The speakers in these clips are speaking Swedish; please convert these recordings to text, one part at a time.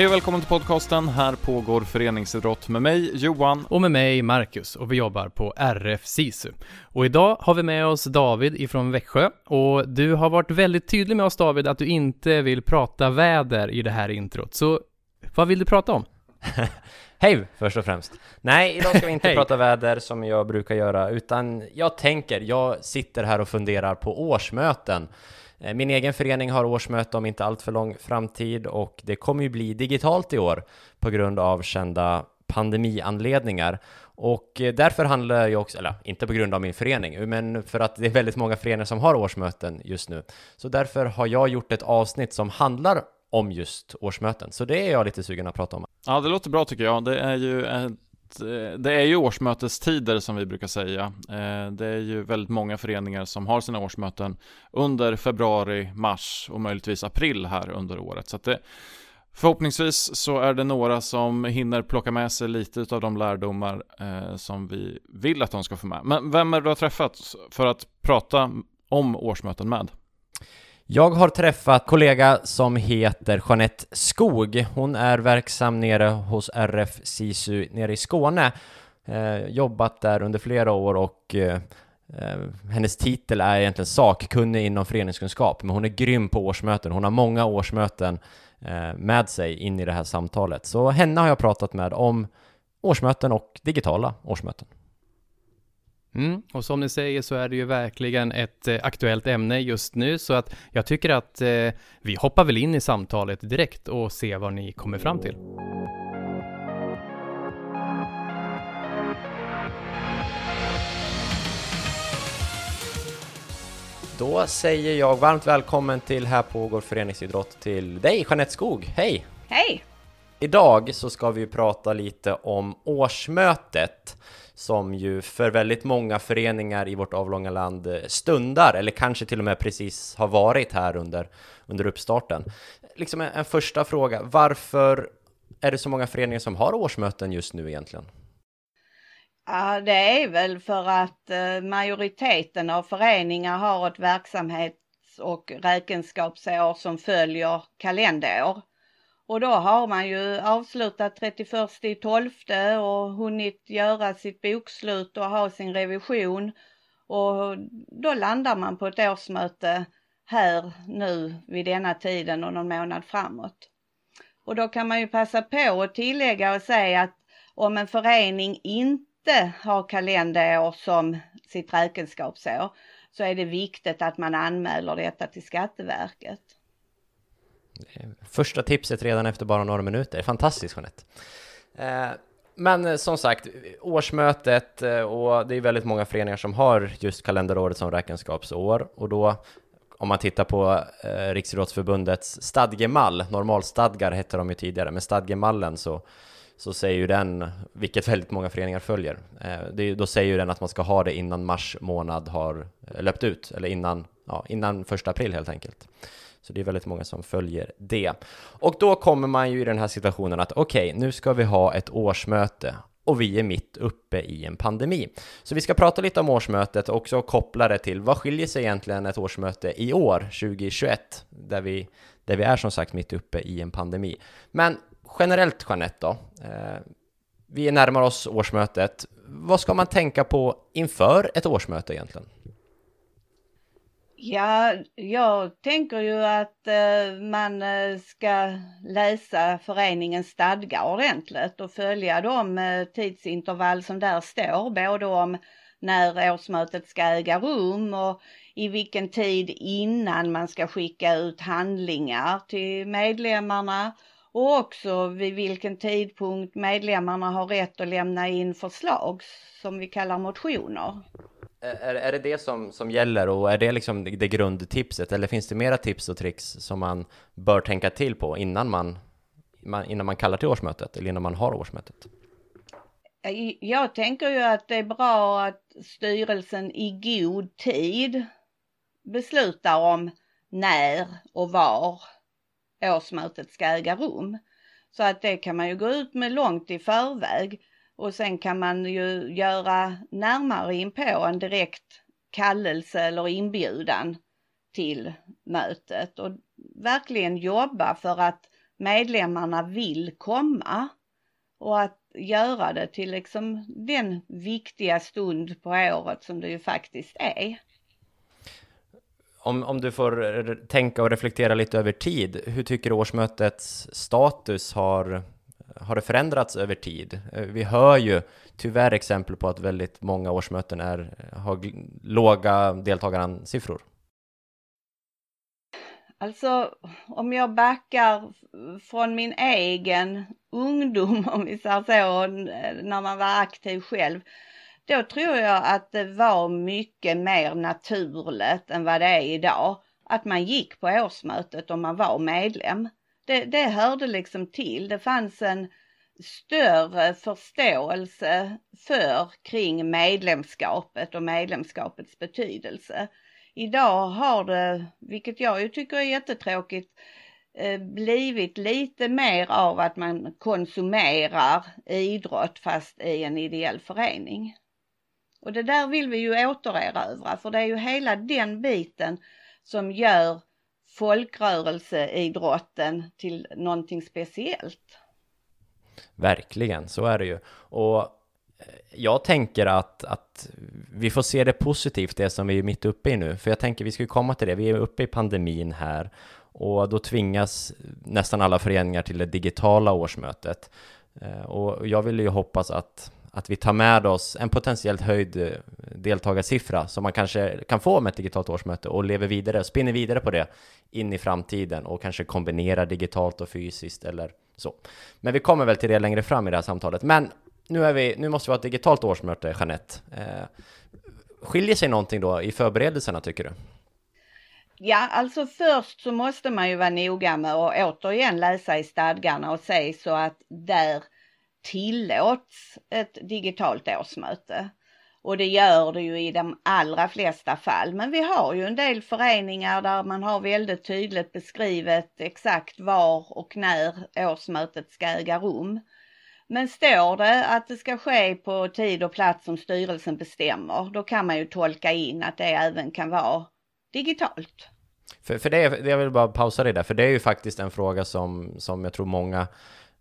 Hej och välkommen till podcasten. Här pågår föreningsidrott med mig, Johan. Och med mig, Marcus, och vi jobbar på RF SISU. Och idag har vi med oss David ifrån Växjö. Och du har varit väldigt tydlig med oss David att du inte vill prata väder i det här introt. Så vad vill du prata om? Hej först och främst! Nej, idag ska vi inte prata väder som jag brukar göra, utan jag tänker, jag sitter här och funderar på årsmöten. Eh, min egen förening har årsmöte om inte allt för lång framtid och det kommer ju bli digitalt i år på grund av kända pandemianledningar. Och eh, därför handlar jag också, eller inte på grund av min förening, men för att det är väldigt många föreningar som har årsmöten just nu. Så därför har jag gjort ett avsnitt som handlar om just årsmöten. Så det är jag lite sugen att prata om. Ja, det låter bra tycker jag. Det är ju ett Eh, det är ju årsmötestider som vi brukar säga. Eh, det är ju väldigt många föreningar som har sina årsmöten under februari, mars och möjligtvis april här under året. Så att det, förhoppningsvis så är det några som hinner plocka med sig lite av de lärdomar eh, som vi vill att de ska få med. Men vem är det du har träffat för att prata om årsmöten med? Jag har träffat kollega som heter Jeanette Skog. Hon är verksam nere hos RF SISU nere i Skåne. Eh, jobbat där under flera år och eh, eh, hennes titel är egentligen sakkunnig inom föreningskunskap, men hon är grym på årsmöten. Hon har många årsmöten eh, med sig in i det här samtalet. Så henne har jag pratat med om årsmöten och digitala årsmöten. Mm, och som ni säger så är det ju verkligen ett eh, aktuellt ämne just nu så att jag tycker att eh, vi hoppar väl in i samtalet direkt och ser vad ni kommer fram till. Då säger jag varmt välkommen till Här pågår föreningsidrott till dig Jeanette Skog. Hej! Hej! Idag så ska vi prata lite om årsmötet som ju för väldigt många föreningar i vårt avlånga land eh, stundar, eller kanske till och med precis har varit här under, under uppstarten. Liksom en, en första fråga, varför är det så många föreningar som har årsmöten just nu egentligen? Ja, det är väl för att eh, majoriteten av föreningar har ett verksamhets och räkenskapsår som följer kalenderår. Och då har man ju avslutat 31 i 12 och hunnit göra sitt bokslut och ha sin revision. Och då landar man på ett årsmöte här nu vid denna tiden och någon månad framåt. Och då kan man ju passa på att tillägga och säga att om en förening inte har kalenderår som sitt räkenskapsår så är det viktigt att man anmäler detta till Skatteverket. Första tipset redan efter bara några minuter. Fantastiskt Jeanette. Eh, men eh, som sagt, årsmötet eh, och det är väldigt många föreningar som har just kalenderåret som räkenskapsår och då om man tittar på eh, Riksidrottsförbundets stadgemall, normalstadgar hette de ju tidigare, men stadgemallen så, så säger ju den, vilket väldigt många föreningar följer, eh, det, då säger ju den att man ska ha det innan mars månad har löpt ut, eller innan, ja, innan första april helt enkelt. Så det är väldigt många som följer det. Och då kommer man ju i den här situationen att okej, okay, nu ska vi ha ett årsmöte och vi är mitt uppe i en pandemi. Så vi ska prata lite om årsmötet och också koppla det till vad skiljer sig egentligen ett årsmöte i år, 2021, där vi, där vi är som sagt mitt uppe i en pandemi. Men generellt Jeanette då, eh, vi närmar oss årsmötet. Vad ska man tänka på inför ett årsmöte egentligen? Ja, jag tänker ju att eh, man eh, ska läsa föreningens stadgar ordentligt och följa de eh, tidsintervall som där står, både om när årsmötet ska äga rum och i vilken tid innan man ska skicka ut handlingar till medlemmarna och också vid vilken tidpunkt medlemmarna har rätt att lämna in förslag som vi kallar motioner. Är, är det det som, som gäller och är det liksom det grundtipset eller finns det mera tips och tricks som man bör tänka till på innan man, innan man kallar till årsmötet eller innan man har årsmötet? Eh, jag tänker ju att det är bra att styrelsen i god tid beslutar om när och var årsmötet ska äga rum. Så att det kan man ju gå ut med långt i förväg. Och sen kan man ju göra närmare in på en direkt kallelse eller inbjudan till mötet och verkligen jobba för att medlemmarna vill komma och att göra det till liksom den viktiga stund på året som det ju faktiskt är. Om, om du får tänka och reflektera lite över tid, hur tycker du årsmötets status har, har det förändrats över tid? Eh, vi hör ju tyvärr exempel på att väldigt många årsmöten är, har låga deltagarsiffror. Alltså om jag backar från min egen ungdom, om vi säger så, eh, när man var aktiv själv, då tror jag att det var mycket mer naturligt än vad det är idag. Att man gick på årsmötet om man var medlem. Det, det hörde liksom till. Det fanns en större förståelse för kring medlemskapet och medlemskapets betydelse. Idag har det, vilket jag ju tycker är jättetråkigt, eh, blivit lite mer av att man konsumerar idrott fast i en ideell förening. Och det där vill vi ju återerövra för det är ju hela den biten som gör folkrörelseidrotten till någonting speciellt. Verkligen, så är det ju. Och eh, jag tänker att, att vi får se det positivt, det som vi är mitt uppe i nu. För jag tänker vi ska komma till det, vi är uppe i pandemin här och då tvingas nästan alla föreningar till det digitala årsmötet. Eh, och jag vill ju hoppas att att vi tar med oss en potentiellt höjd eh, deltagarsiffra som man kanske kan få med ett digitalt årsmöte och lever vidare, spinner vidare på det in i framtiden och kanske kombinerar digitalt och fysiskt eller så. Men vi kommer väl till det längre fram i det här samtalet. Men nu, är vi, nu måste vi ha ett digitalt årsmöte, Jeanette. Eh, skiljer sig någonting då i förberedelserna tycker du? Ja, alltså först så måste man ju vara noga med att återigen läsa i stadgarna och se så att där tillåts ett digitalt årsmöte. Och det gör det ju i de allra flesta fall. Men vi har ju en del föreningar där man har väldigt tydligt beskrivet exakt var och när årsmötet ska äga rum. Men står det att det ska ske på tid och plats som styrelsen bestämmer, då kan man ju tolka in att det även kan vara digitalt. För, för det, jag vill bara pausa det där, för det är ju faktiskt en fråga som, som jag tror många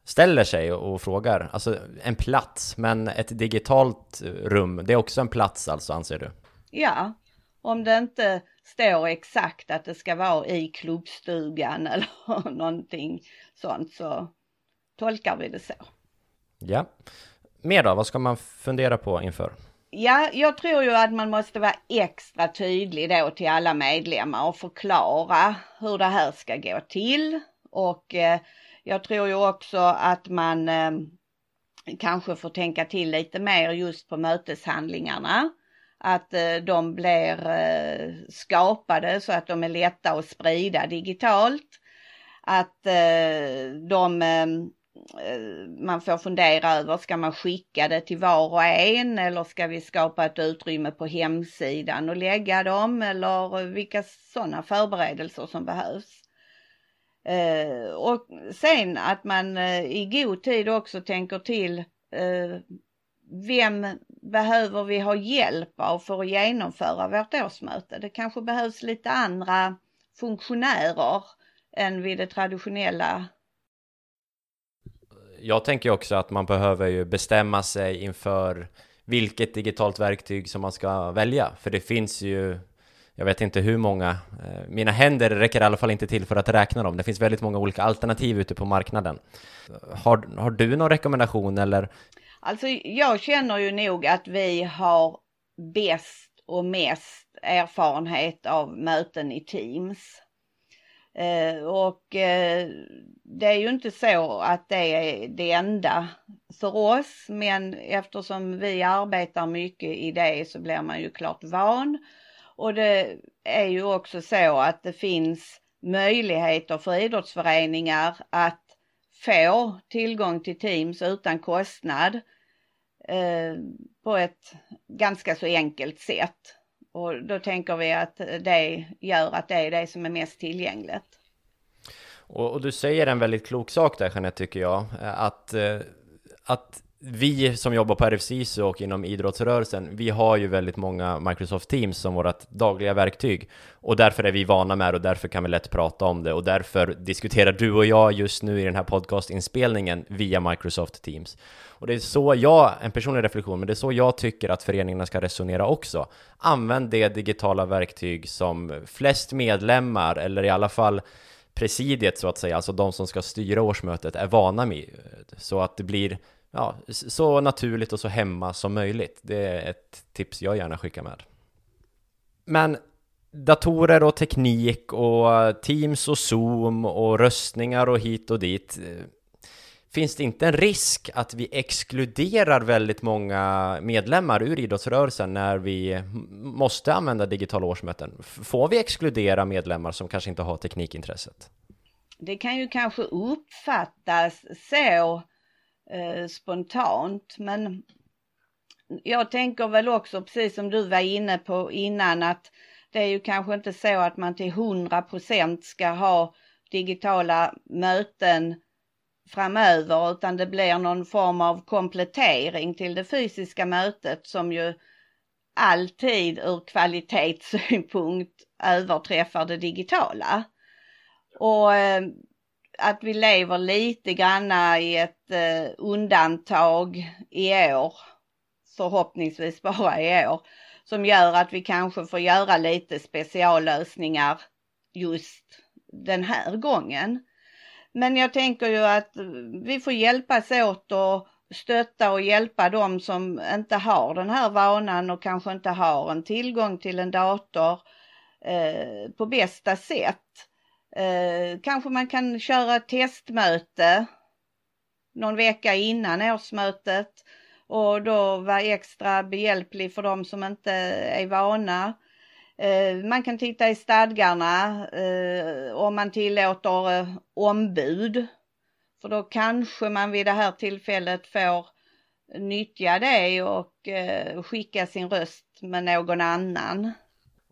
ställer sig och frågar. Alltså en plats, men ett digitalt rum, det är också en plats alltså anser du? Ja, om det inte står exakt att det ska vara i klubbstugan eller någonting sånt så tolkar vi det så. Ja. Mer då, vad ska man fundera på inför? Ja, jag tror ju att man måste vara extra tydlig då till alla medlemmar och förklara hur det här ska gå till och eh, jag tror ju också att man eh, kanske får tänka till lite mer just på möteshandlingarna. Att eh, de blir eh, skapade så att de är lätta att sprida digitalt. Att eh, de eh, eh, man får fundera över, ska man skicka det till var och en eller ska vi skapa ett utrymme på hemsidan och lägga dem eller vilka sådana förberedelser som behövs. Eh, och sen att man eh, i god tid också tänker till eh, vem behöver vi ha hjälp av för att genomföra vårt årsmöte? Det kanske behövs lite andra funktionärer än vid det traditionella. Jag tänker också att man behöver ju bestämma sig inför vilket digitalt verktyg som man ska välja, för det finns ju jag vet inte hur många, eh, mina händer räcker i alla fall inte till för att räkna dem. Det finns väldigt många olika alternativ ute på marknaden. Har, har du någon rekommendation eller? Alltså jag känner ju nog att vi har bäst och mest erfarenhet av möten i Teams. Eh, och eh, det är ju inte så att det är det enda för oss, men eftersom vi arbetar mycket i det så blir man ju klart van och det är ju också så att det finns möjligheter för idrottsföreningar att få tillgång till Teams utan kostnad eh, på ett ganska så enkelt sätt. Och då tänker vi att det gör att det är det som är mest tillgängligt. Och, och du säger en väldigt klok sak där Jeanette tycker jag, att, eh, att vi som jobbar på RFC och inom idrottsrörelsen, vi har ju väldigt många Microsoft Teams som vårt dagliga verktyg och därför är vi vana med det och därför kan vi lätt prata om det och därför diskuterar du och jag just nu i den här podcastinspelningen via Microsoft Teams. Och det är så jag, en personlig reflektion, men det är så jag tycker att föreningarna ska resonera också. Använd det digitala verktyg som flest medlemmar, eller i alla fall presidiet så att säga, alltså de som ska styra årsmötet, är vana med. Så att det blir ja, så naturligt och så hemma som möjligt. Det är ett tips jag gärna skickar med. Men datorer och teknik och Teams och Zoom och röstningar och hit och dit. Eh, finns det inte en risk att vi exkluderar väldigt många medlemmar ur idrottsrörelsen när vi måste använda digitala årsmöten? Får vi exkludera medlemmar som kanske inte har teknikintresset? Det kan ju kanske uppfattas så eh, spontant. Men jag tänker väl också, precis som du var inne på innan, att det är ju kanske inte så att man till 100 procent ska ha digitala möten framöver utan det blir någon form av komplettering till det fysiska mötet som ju alltid ur kvalitetssynpunkt överträffar det digitala. Och eh, att vi lever lite granna i ett eh, undantag i år, förhoppningsvis bara i år, som gör att vi kanske får göra lite speciallösningar just den här gången. Men jag tänker ju att vi får hjälpas åt och stötta och hjälpa dem som inte har den här vanan och kanske inte har en tillgång till en dator eh, på bästa sätt. Eh, kanske man kan köra ett testmöte någon vecka innan årsmötet och då vara extra behjälplig för de som inte är vana. Eh, man kan titta i stadgarna eh, om man tillåter eh, ombud. För då kanske man vid det här tillfället får nyttja det och eh, skicka sin röst med någon annan.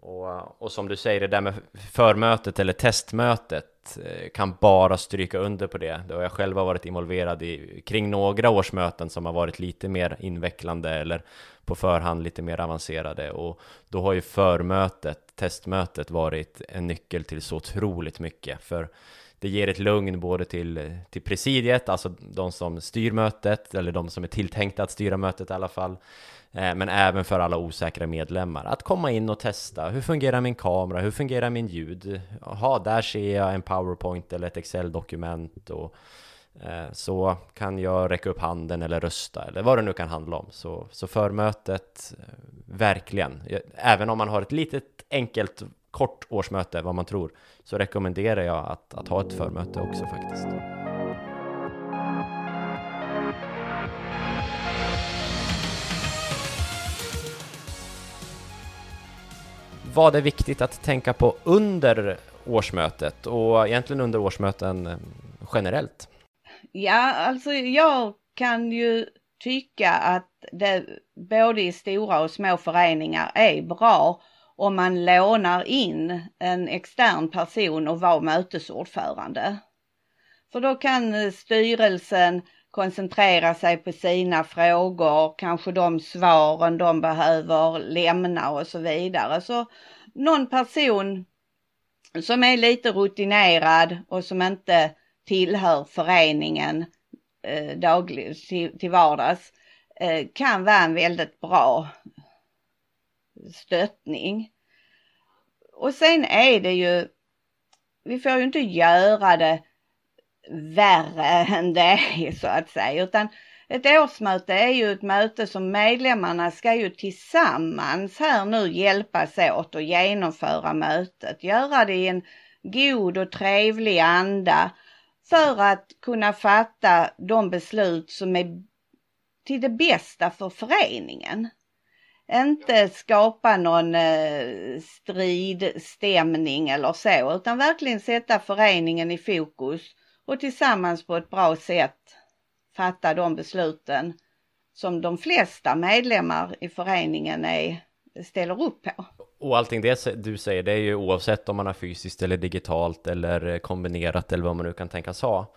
Och, och som du säger, det där med förmötet eller testmötet eh, kan bara stryka under på det. Det har jag själv varit involverad i kring några årsmöten som har varit lite mer invecklande eller på förhand lite mer avancerade och då har ju förmötet, testmötet varit en nyckel till så otroligt mycket för det ger ett lugn både till, till presidiet, alltså de som styr mötet eller de som är tilltänkta att styra mötet i alla fall eh, men även för alla osäkra medlemmar. Att komma in och testa. Hur fungerar min kamera? Hur fungerar min ljud? Jaha, där ser jag en powerpoint eller ett Excel-dokument och eh, så kan jag räcka upp handen eller rösta eller vad det nu kan handla om. Så, så förmötet, eh, verkligen. Även om man har ett litet enkelt kort årsmöte, vad man tror, så rekommenderar jag att, att ha ett förmöte också faktiskt. vad är viktigt att tänka på under årsmötet och egentligen under årsmöten eh, generellt? Ja, alltså jag kan ju tycka att det både i stora och små föreningar är bra om man lånar in en extern person och vara mötesordförande. För då kan eh, styrelsen koncentrera sig på sina frågor, kanske de svaren de behöver lämna och så vidare. Så någon person som är lite rutinerad och som inte tillhör föreningen eh, daglig, till, till vardags eh, kan vara en väldigt bra stöttning. Och sen är det ju, vi får ju inte göra det värre än det är så att säga utan ett årsmöte är ju ett möte som medlemmarna ska ju tillsammans här nu hjälpas åt att genomföra mötet, göra det i en god och trevlig anda för att kunna fatta de beslut som är till det bästa för föreningen. Inte skapa någon eh, stridstämning eller så utan verkligen sätta föreningen i fokus och tillsammans på ett bra sätt fatta de besluten som de flesta medlemmar i föreningen är, ställer upp på. Och allting det du säger, det är ju oavsett om man har fysiskt eller digitalt eller eh, kombinerat eller vad man nu kan tänkas ha.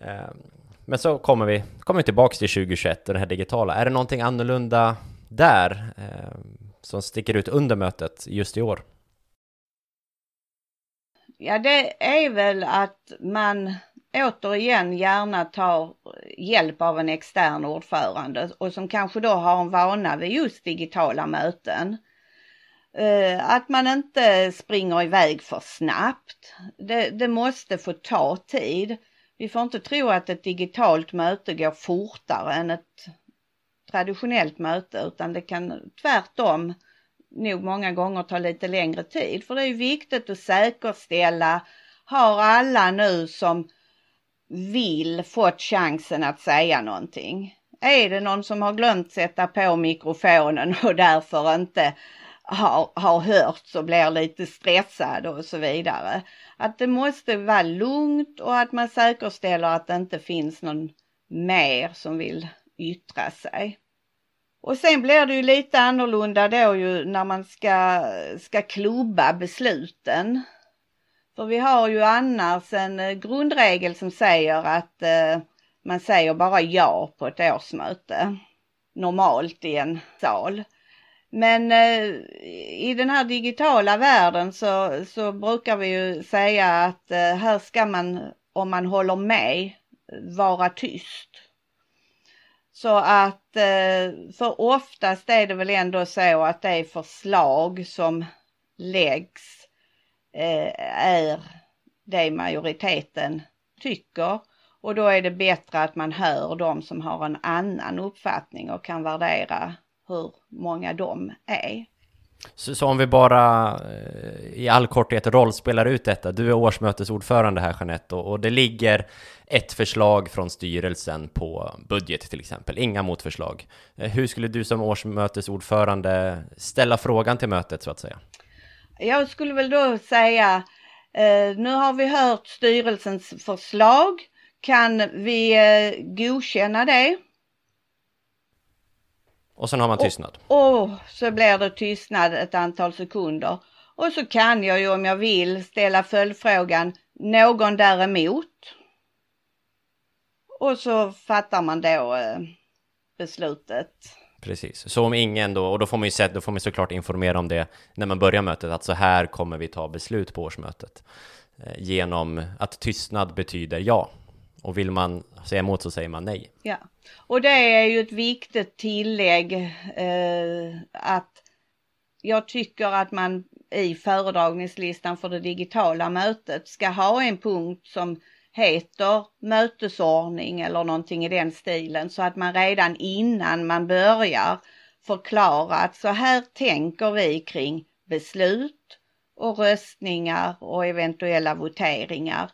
Ehm, men så kommer vi, kommer vi tillbaks till 2021 och det här digitala. Är det någonting annorlunda där eh, som sticker ut under mötet just i år? Ja, det är väl att man återigen gärna tar hjälp av en extern ordförande och som kanske då har en vana vid just digitala möten. Eh, att man inte springer iväg för snabbt. Det, det måste få ta tid. Vi får inte tro att ett digitalt möte går fortare än ett traditionellt möte utan det kan tvärtom nog många gånger ta lite längre tid. För det är viktigt att säkerställa, har alla nu som vill fått chansen att säga någonting? Är det någon som har glömt sätta på mikrofonen och därför inte har, har hört och blir lite stressad och så vidare. Att det måste vara lugnt och att man säkerställer att det inte finns någon mer som vill yttra sig. Och sen blir det ju lite annorlunda då ju när man ska, ska klubba besluten. För vi har ju annars en eh, grundregel som säger att eh, man säger bara ja på ett årsmöte. Normalt i en sal. Men eh, i den här digitala världen så, så brukar vi ju säga att eh, här ska man, om man håller med, vara tyst. Så att, eh, för oftast är det väl ändå så att det förslag som läggs eh, är det majoriteten tycker och då är det bättre att man hör de som har en annan uppfattning och kan värdera hur många de är. Så, så, om vi bara eh, i all korthet rollspelar ut detta. Du är årsmötesordförande här Jeanette och, och det ligger ett förslag från styrelsen på budget till exempel, inga motförslag. Eh, hur skulle du som årsmötesordförande ställa frågan till mötet så att säga? Jag skulle väl då säga, eh, nu har vi hört styrelsens förslag. Kan vi eh, godkänna det? Och sen har man tystnad. Och, och så blir det tystnad ett antal sekunder. Och så kan jag ju om jag vill ställa följdfrågan, någon däremot? Och så fattar man då eh, beslutet. Precis, så om ingen då, och då får man ju sett, då får man såklart informera om det när man börjar mötet, att så här kommer vi ta beslut på årsmötet. Eh, genom att tystnad betyder ja. Och vill man säga emot så säger man nej. Ja, och det är ju ett viktigt tillägg eh, att jag tycker att man i föredragningslistan för det digitala mötet ska ha en punkt som heter mötesordning eller någonting i den stilen så att man redan innan man börjar förklara att så här tänker vi kring beslut och röstningar och eventuella voteringar.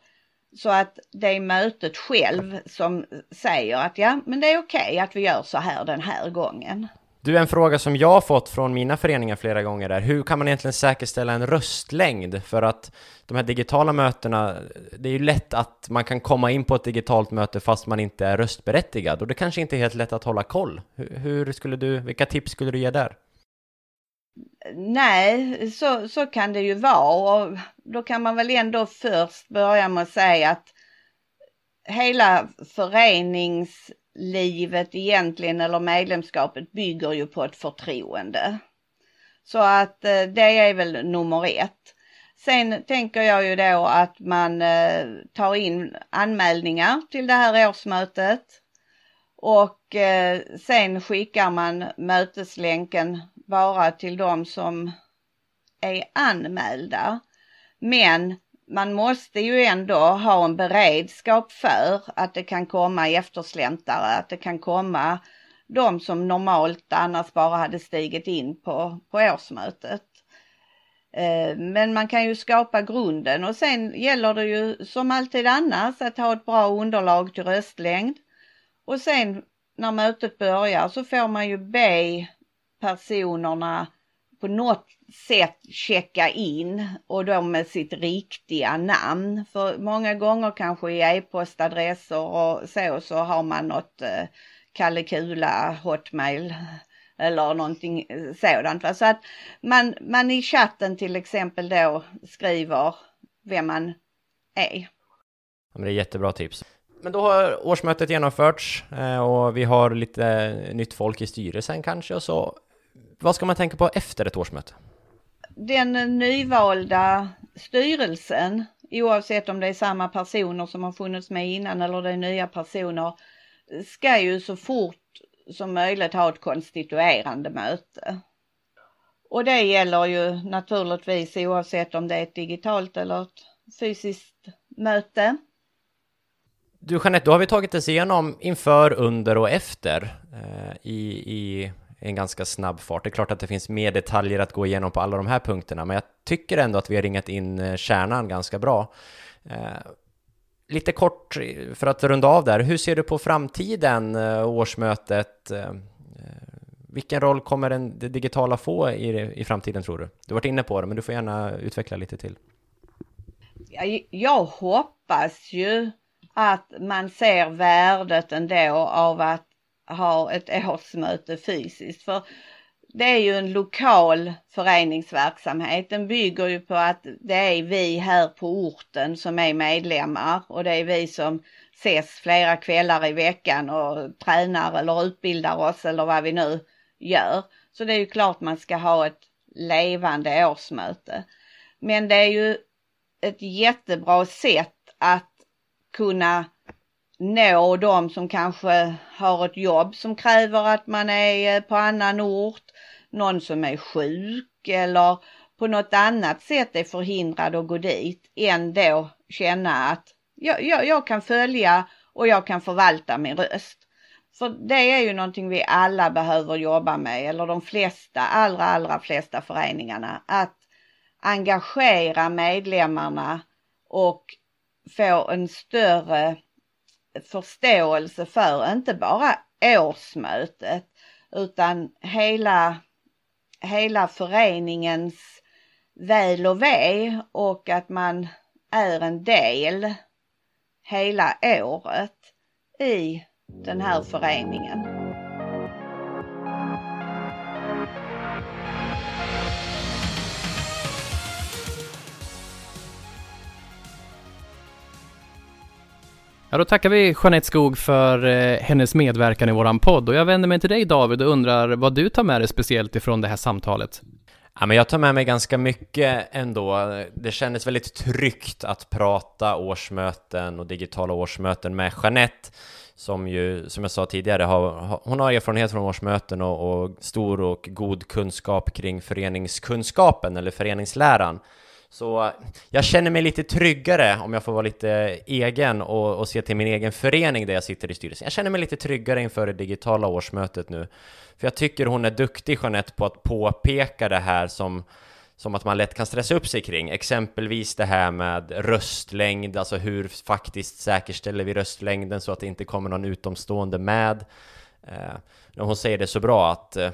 Så att det är mötet själv som säger att ja, men det är okej okay att vi gör så här den här gången. Du, en fråga som jag har fått från mina föreningar flera gånger är hur kan man egentligen säkerställa en röstlängd? För att de här digitala mötena, det är ju lätt att man kan komma in på ett digitalt möte fast man inte är röstberättigad och det kanske inte är helt lätt att hålla koll. Hur, hur skulle du, vilka tips skulle du ge där? Nej, så, så kan det ju vara och då kan man väl ändå först börja med att säga att hela föreningslivet egentligen eller medlemskapet bygger ju på ett förtroende. Så att eh, det är väl nummer ett. Sen tänker jag ju då att man eh, tar in anmälningar till det här årsmötet och eh, sen skickar man möteslänken bara till de som är anmälda. Men man måste ju ändå ha en beredskap för att det kan komma eftersläntare, att det kan komma de som normalt annars bara hade stigit in på, på årsmötet. Eh, men man kan ju skapa grunden och sen gäller det ju som alltid annars att ha ett bra underlag till röstlängd. Och sen när mötet börjar så får man ju be personerna på något sätt checka in och då med sitt riktiga namn. För många gånger kanske i e-postadresser och så så har man något eh, Kalle Kula, Hotmail eller någonting eh, sådant. Så att man, man i chatten till exempel då skriver vem man är. Ja, men det är jättebra tips. Men då har årsmötet genomförts eh, och vi har lite nytt folk i styrelsen kanske och så. Vad ska man tänka på efter ett årsmöte? Den nyvalda styrelsen, oavsett om det är samma personer som har funnits med innan eller det är nya personer, ska ju så fort som möjligt ha ett konstituerande möte. Och det gäller ju naturligtvis oavsett om det är ett digitalt eller ett fysiskt möte. Du Jeanette, då har vi tagit oss igenom inför, under och efter eh, i, i en ganska snabb fart. Det är klart att det finns mer detaljer att gå igenom på alla de här punkterna, men jag tycker ändå att vi har ringat in eh, kärnan ganska bra. Eh, lite kort eh, för att runda av där, hur ser du på framtiden, årsmötet? Vilken roll kommer den, det digitala få i, i framtiden tror du? Du har varit inne på det, men du får gärna utveckla lite till. Jag, jag hoppas ju att man ser värdet ändå av att ha ett årsmöte fysiskt. För det är ju en lokal föreningsverksamhet. Den bygger ju på att det är vi här på orten som är medlemmar och det är vi som ses flera kvällar i veckan och tränar eller utbildar oss eller vad vi nu gör. Så det är ju klart man ska ha ett levande årsmöte. Men det är ju ett jättebra sätt att kunna nå de som kanske har ett jobb som kräver att man är eh, på annan ort, någon som är sjuk eller på något annat sätt är förhindrad att gå dit, ändå känna att jag, jag, jag kan följa och jag kan förvalta min röst. För det är ju någonting vi alla behöver jobba med, eller de flesta, allra, allra flesta föreningarna, att engagera medlemmarna och få en större förståelse för inte bara årsmötet utan hela, hela föreningens väl och ve och att man är en del hela året i den här föreningen. Ja, då tackar vi Jeanette Skog för eh, hennes medverkan i våran podd och jag vänder mig till dig David och undrar vad du tar med dig speciellt ifrån det här samtalet. Ja, men jag tar med mig ganska mycket ändå. Det kändes väldigt tryggt att prata årsmöten och digitala årsmöten med Jeanette som ju, som jag sa tidigare, har, hon har erfarenhet från årsmöten och, och stor och god kunskap kring föreningskunskapen eller föreningsläran. Så jag känner mig lite tryggare om jag får vara lite egen och, och se till min egen förening där jag sitter i styrelsen. Jag känner mig lite tryggare inför det digitala årsmötet nu. För jag tycker hon är duktig, Jeanette, på att påpeka det här som, som att man lätt kan stressa upp sig kring. Exempelvis det här med röstlängd, alltså hur faktiskt säkerställer vi röstlängden så att det inte kommer någon utomstående med. Eh, hon säger det så bra att eh,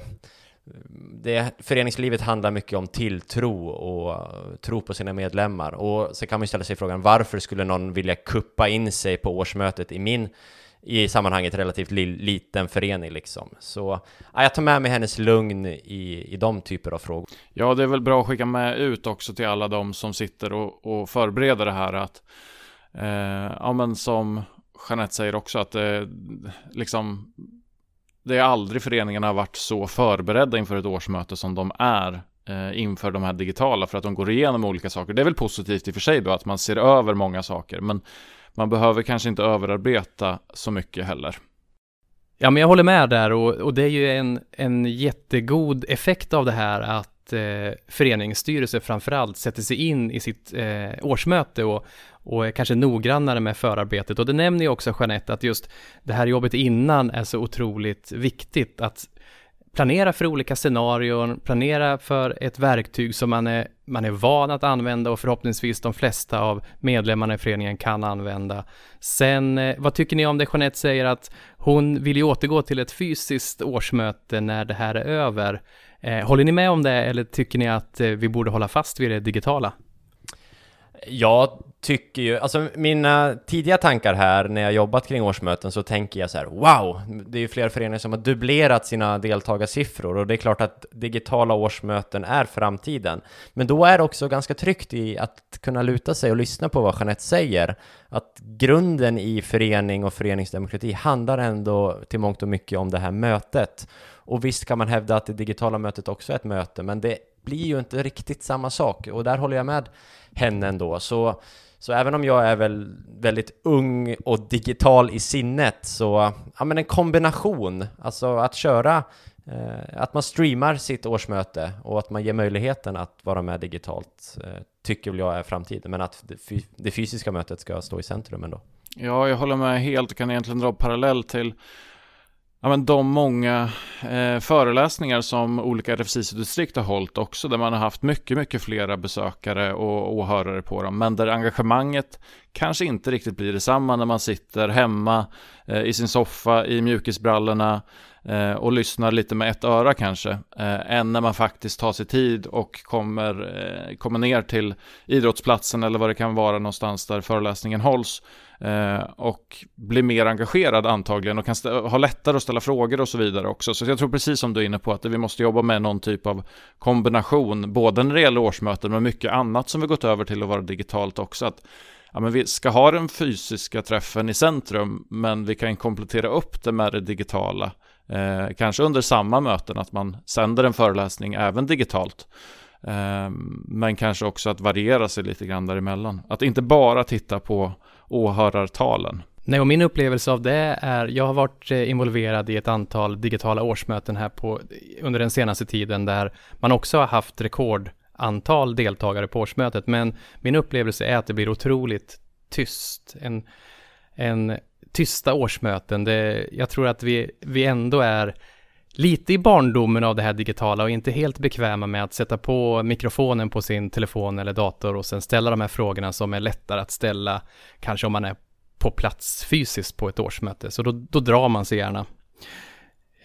det, föreningslivet handlar mycket om tilltro och tro på sina medlemmar. Och så kan man ju ställa sig frågan varför skulle någon vilja kuppa in sig på årsmötet i min i sammanhanget relativt li, liten förening liksom. Så ja, jag tar med mig hennes lugn i, i de typer av frågor. Ja, det är väl bra att skicka med ut också till alla de som sitter och, och förbereder det här att eh, ja, men som Jeanette säger också att det eh, liksom det är aldrig föreningarna har varit så förberedda inför ett årsmöte som de är eh, inför de här digitala för att de går igenom olika saker. Det är väl positivt i och för sig då att man ser över många saker men man behöver kanske inte överarbeta så mycket heller. Ja, men jag håller med där och, och det är ju en, en jättegod effekt av det här att eh, föreningsstyrelser framförallt sätter sig in i sitt eh, årsmöte och, och är kanske noggrannare med förarbetet. Och det nämner ju också Jeanette att just det här jobbet innan är så otroligt viktigt att planera för olika scenarion, planera för ett verktyg som man är, man är van att använda och förhoppningsvis de flesta av medlemmarna i föreningen kan använda. Sen, eh, vad tycker ni om det Jeanette säger att hon vill ju återgå till ett fysiskt årsmöte när det här är över. Eh, håller ni med om det eller tycker ni att eh, vi borde hålla fast vid det digitala? Jag tycker ju, alltså mina tidiga tankar här när jag jobbat kring årsmöten så tänker jag så här, wow, det är ju flera föreningar som har dubblerat sina deltagarsiffror och det är klart att digitala årsmöten är framtiden. Men då är det också ganska tryggt i att kunna luta sig och lyssna på vad Jeanette säger. Att grunden i förening och föreningsdemokrati handlar ändå till mångt och mycket om det här mötet. Och visst kan man hävda att det digitala mötet också är ett möte, men det blir ju inte riktigt samma sak och där håller jag med henne ändå. Så, så även om jag är väl väldigt ung och digital i sinnet så, ja men en kombination, alltså att köra eh, att man streamar sitt årsmöte och att man ger möjligheten att vara med digitalt eh, tycker väl jag är framtiden, men att det, det fysiska mötet ska stå i centrum ändå. Ja, jag håller med helt och kan egentligen dra parallell till ja, men de många eh, föreläsningar som olika RFSIS-distrikt har hållit också, där man har haft mycket, mycket flera besökare och åhörare på dem, men där engagemanget kanske inte riktigt blir detsamma när man sitter hemma eh, i sin soffa i mjukisbrallorna Eh, och lyssnar lite med ett öra kanske, eh, än när man faktiskt tar sig tid och kommer, eh, kommer ner till idrottsplatsen eller vad det kan vara någonstans där föreläsningen hålls eh, och blir mer engagerad antagligen och kan ha lättare att ställa frågor och så vidare också. Så jag tror precis som du är inne på att vi måste jobba med någon typ av kombination, både när det gäller årsmöten men mycket annat som vi gått över till att vara digitalt också. Att, ja, men vi ska ha den fysiska träffen i centrum men vi kan komplettera upp det med det digitala. Eh, kanske under samma möten att man sänder en föreläsning även digitalt. Eh, men kanske också att variera sig lite grann däremellan. Att inte bara titta på åhörartalen. Nej, och min upplevelse av det är, jag har varit eh, involverad i ett antal digitala årsmöten här på, under den senaste tiden där man också har haft rekordantal deltagare på årsmötet, men min upplevelse är att det blir otroligt tyst. En, en tysta årsmöten, det, jag tror att vi, vi ändå är lite i barndomen av det här digitala och inte helt bekväma med att sätta på mikrofonen på sin telefon eller dator och sen ställa de här frågorna som är lättare att ställa, kanske om man är på plats fysiskt på ett årsmöte. Så då, då drar man sig gärna.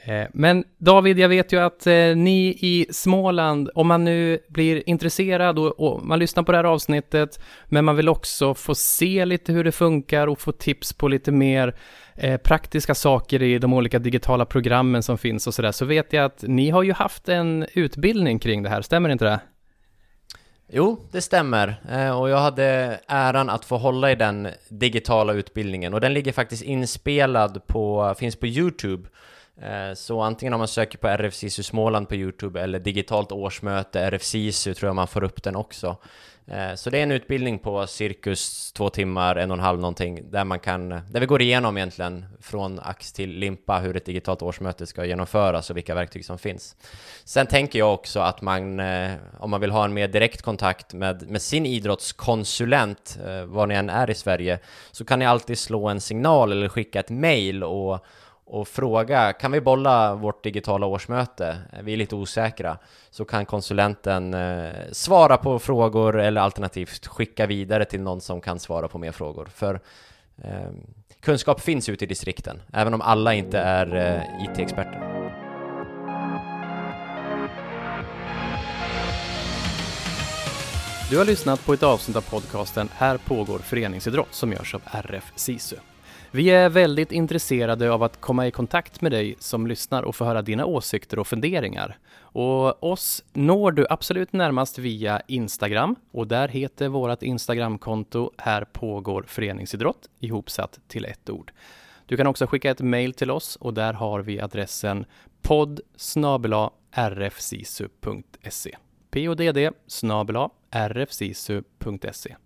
Eh, men David, jag vet ju att eh, ni i Småland, om man nu blir intresserad och, och, man lyssnar på det här avsnittet, men man vill också få se lite hur det funkar och få tips på lite mer eh, praktiska saker i de olika digitala programmen som finns och sådär, så vet jag att ni har ju haft en utbildning kring det här, stämmer inte det? Jo, det stämmer. Eh, och jag hade äran att få hålla i den digitala utbildningen och den ligger faktiskt inspelad på, finns på Youtube. Eh, så antingen om man söker på RFSISU Småland på Youtube eller digitalt årsmöte RFSISU tror jag man får upp den också. Eh, så det är en utbildning på cirkus två timmar, en och en halv någonting, där man kan, där vi går igenom egentligen från ax till limpa hur ett digitalt årsmöte ska genomföras och vilka verktyg som finns. Sen tänker jag också att man, eh, om man vill ha en mer direkt kontakt med, med sin idrottskonsulent, var ni än är i Sverige, så kan ni alltid slå en signal eller skicka ett mail och och fråga, kan vi bolla vårt digitala årsmöte? Vi är lite osäkra. Så kan konsulenten eh, svara på frågor eller alternativt skicka vidare till någon som kan svara på mer frågor. För eh, kunskap finns ute i distrikten, även om alla inte är eh, IT-experter. Du har lyssnat på ett avsnitt av podcasten Här pågår föreningsidrott som görs av RF SISU. Vi är väldigt intresserade av att komma i kontakt med dig som lyssnar och få höra dina åsikter och funderingar. Och oss når du absolut närmast via Instagram och där heter vårt Instagramkonto Här pågår föreningsidrott ihopsatt till ett ord. Du kan också skicka ett mejl till oss och där har vi adressen podd rfsisu.se podd rfsisu.se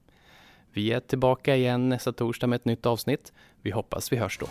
vi är tillbaka igen nästa torsdag med ett nytt avsnitt. Vi hoppas vi hörs då.